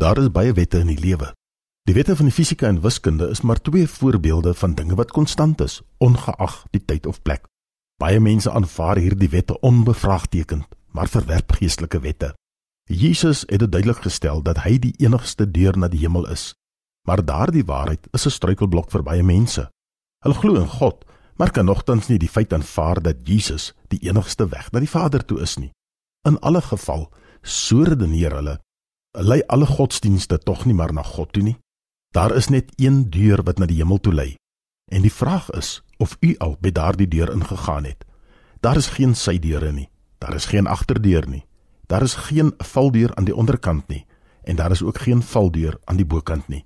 Daar is baie wette in die lewe. Die wette van die fisika en wiskunde is maar twee voorbeelde van dinge wat konstant is, ongeag die tyd of plek. Baie mense aanvaar hierdie wette onbevraagtekend, maar verwerp geestelike wette. Jesus het dit duidelik gestel dat hy die enigste deur na die hemel is. Maar daardie waarheid is 'n struikelblok vir baie mense. Hulle glo in God, maar kan nogtans nie die feit aanvaar dat Jesus die enigste weg na die Vader toe is nie. In alle geval, so redeneer hulle lei alle godsdienste tog nie maar na God toe nie. Daar is net een deur wat na die hemel toe lei. En die vraag is of u al by daardie deur ingegaan het. Daar is geen sydeure nie. Daar is geen agterdeur nie. Daar is geen valdeur aan die onderkant nie en daar is ook geen valdeur aan die bokant nie.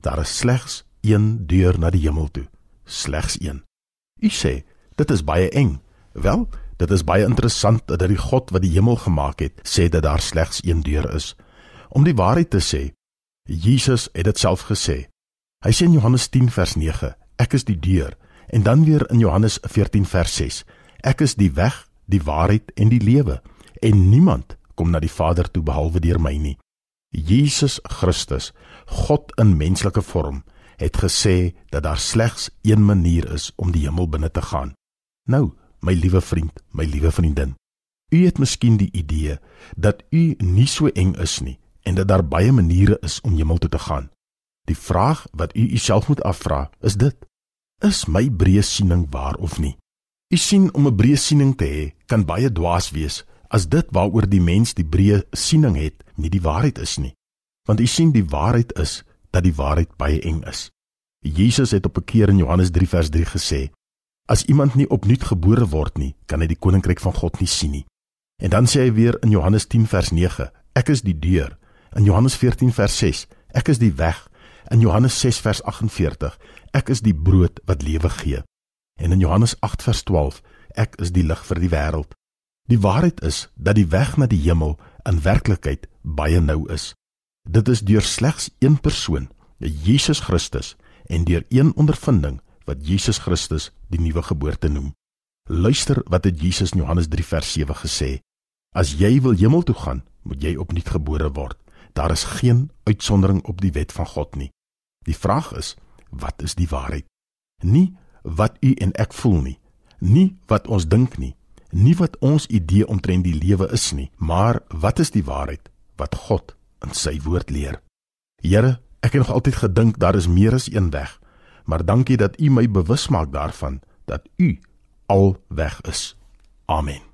Daar is slegs een deur na die hemel toe. Slegs een. U sê, dit is baie eng. Wel, dit is baie interessant dat die God wat die hemel gemaak het, sê dat daar slegs een deur is. Om die waarheid te sê, Jesus het dit self gesê. Hy sê in Johannes 10 vers 9, ek is die deur, en dan weer in Johannes 14 vers 6, ek is die weg, die waarheid en die lewe, en niemand kom na die Vader toe behalwe deur my nie. Jesus Christus, God in menslike vorm, het gesê dat daar slegs een manier is om die hemel binne te gaan. Nou, my liewe vriend, my liewe vriendin, u het miskien die idee dat u nie so eng is nie en dat daar baie maniere is om hemel toe te gaan. Die vraag wat u uself moet afvra, is dit: Is my breë siening waar of nie? U sien om 'n breë siening te hê, kan baie dwaas wees as dit waaroor die mens die breë siening het, nie die waarheid is nie. Want u sien die waarheid is dat die waarheid baie eng is. Jesus het op 'n keer in Johannes 3 vers 3 gesê: As iemand nie opnuut gebore word nie, kan hy die koninkryk van God nie sien nie. En dan sê hy weer in Johannes 10 vers 9: Ek is die deur. In Johannes 14 vers 6, ek is die weg. In Johannes 6 vers 48, ek is die brood wat lewe gee. En in Johannes 8 vers 12, ek is die lig vir die wêreld. Die waarheid is dat die weg na die hemel in werklikheid baie nou is. Dit is deur slegs een persoon, Jesus Christus, en deur een ondervinding wat Jesus Christus die nuwe geboorte noem. Luister wat het Jesus in Johannes 3 vers 7 gesê: As jy wil hemel toe gaan, moet jy opnuut gebore word. Daar is geen uitsondering op die wet van God nie. Die vraag is, wat is die waarheid? Nie wat u en ek voel nie, nie wat ons dink nie, nie wat ons idee omtrent die lewe is nie, maar wat is die waarheid wat God in sy woord leer? Here, ek het nog altyd gedink daar is meer as een weg, maar dankie dat u my bewus maak daarvan dat u al weg is. Amen.